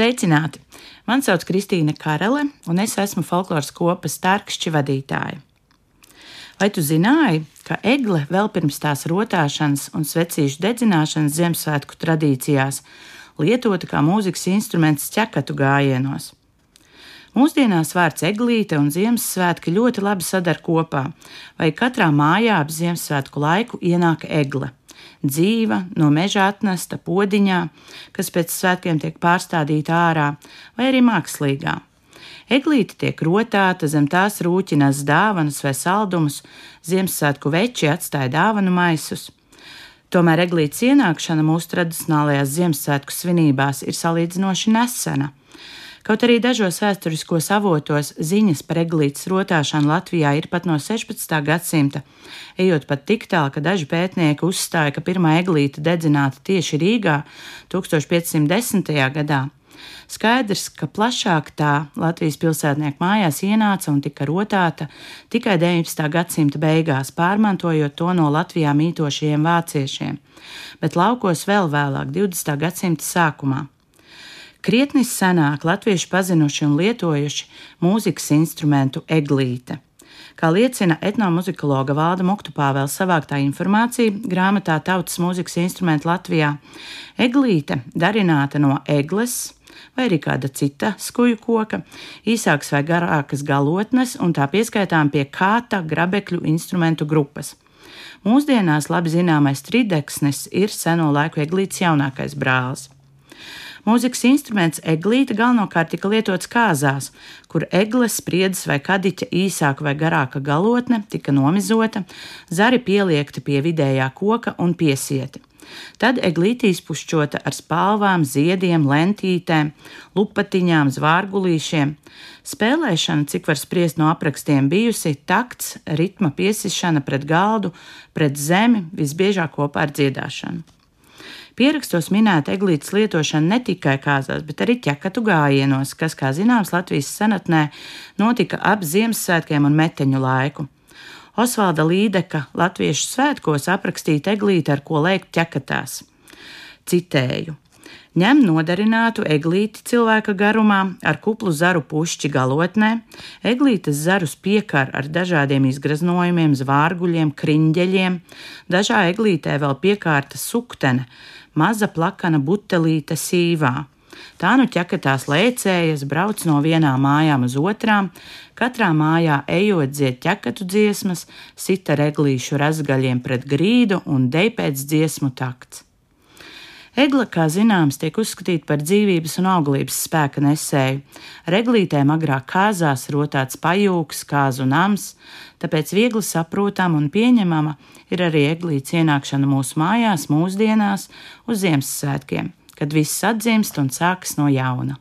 Sveicināti! Mani sauc Kristīna Karele, un es esmu folkloras kopas Tārkšķi vadītāja. Vai tu zināji, ka egle vēl pirms tās rotāšanas un svecīšu dedzināšanas Ziemassvētku tradīcijās lietota kā mūzikas instruments ķekatu gājienos? Mūsdienās vārds eglīte un Ziemassvētki ļoti labi sadar kopā, vai katrā mājā ap Ziemassvētku laiku ienāk egle dzīva, no meža atnesta podiņā, kas pēc svētkiem tiek pārstādīta ārā, vai arī mākslīgā. Eglīte tiek rotāta, zem tās rūķinās dāvanas vai saldumus, Ziemassvētku veči atstāja dāvanu maisus. Tomēr eglītes ienākšana mūsu tradicionālajās Ziemassvētku svinībās ir salīdzinoši nesena. Kaut arī dažos vēsturiskos avotos ziņas par eglītes rotāšanu Latvijā ir pat no 16. gadsimta, ejot pat tik tālu, ka daži pētnieki uzstāja, ka pirmā eglīte dedzināta tieši Rīgā 1510. gadā. Skaidrs, ka plašāk tā Latvijas pilsētnieku mājās ienāca un tika rotāta tikai 19. gadsimta beigās, pārmantojot to no Latvijā mītošajiem vāciešiem, bet laukos vēl vēlāk, 20. gadsimta sākumā. Krietni senāk latvieši pazinuši un lietojuši mūzikas instrumentu eglīte. Kā liecina etnomuzikologa Valda Muktupāvēla savāktā informācija grāmatā Tautas mūzikas instrumenti Latvijā, eglīte darināta no egles vai arī kāda cita skuju koka, īsākas vai garākas galotnes un tā pieskaitām pie kāta grabekļu instrumentu grupas. Mūsdienās labi zināmais trideksnis ir seno laiku eglītes jaunākais brālis. Mūzikas instruments eglīte galvenokārt tika lietots kāzās, kur egles, spriedzes vai kadiķa īsāka vai garāka galotne tika nomizota, zari pieliekti pie vidējā koka un piesieti. Tad eglīte izpušķota ar spalvām, ziediem, lentītēm, lupatiņām, zvārgulīšiem. Spēlēšana, cik var spriest no aprakstiem, bijusi takts, ritma piesišana pret galdu, pret zemi, visbiežāk kopā ar dziedāšanu. Pierakstos minēta eglītes lietošana ne tikai kāzās, bet arī ķekatu gājienos, kas, kā zināms, Latvijas senatnē notika ap Ziemassvētkiem un meteņu laiku. Osvalda Līdeka latviešu svētkos aprakstīta eglīte, ar ko lēkt ķekatās. Citēju: ņem nodarinātu eglīti cilvēka garumā ar kuplu zaru pušķi galotnē, eglītes zarus piekar ar dažādiem izgraznojumiem, zvārguļiem, kriņģeļiem, dažā eglītē vēl piekārta suktene, maza plakana butelīte sīvā. Tā nu ķekatās lēcējas, brauc no vienām mājām uz otrām, katrā mājā ejot dzied ķekatu dziesmas, sita reglīšu razgaļiem pret grīdu un dej pēc dziesmu takts. Egla, kā zināms, tiek uzskatīta par dzīvības un auglības spēka nesēju. Reglītēm agrāk kāzās rotāts pajūgs, kāzu nams, tāpēc viegli saprotama un pieņemama ir arī eglītes ienākšana mūsu mājās mūsdienās uz Ziemassvētkiem, kad viss atdzimst un sākas no jauna.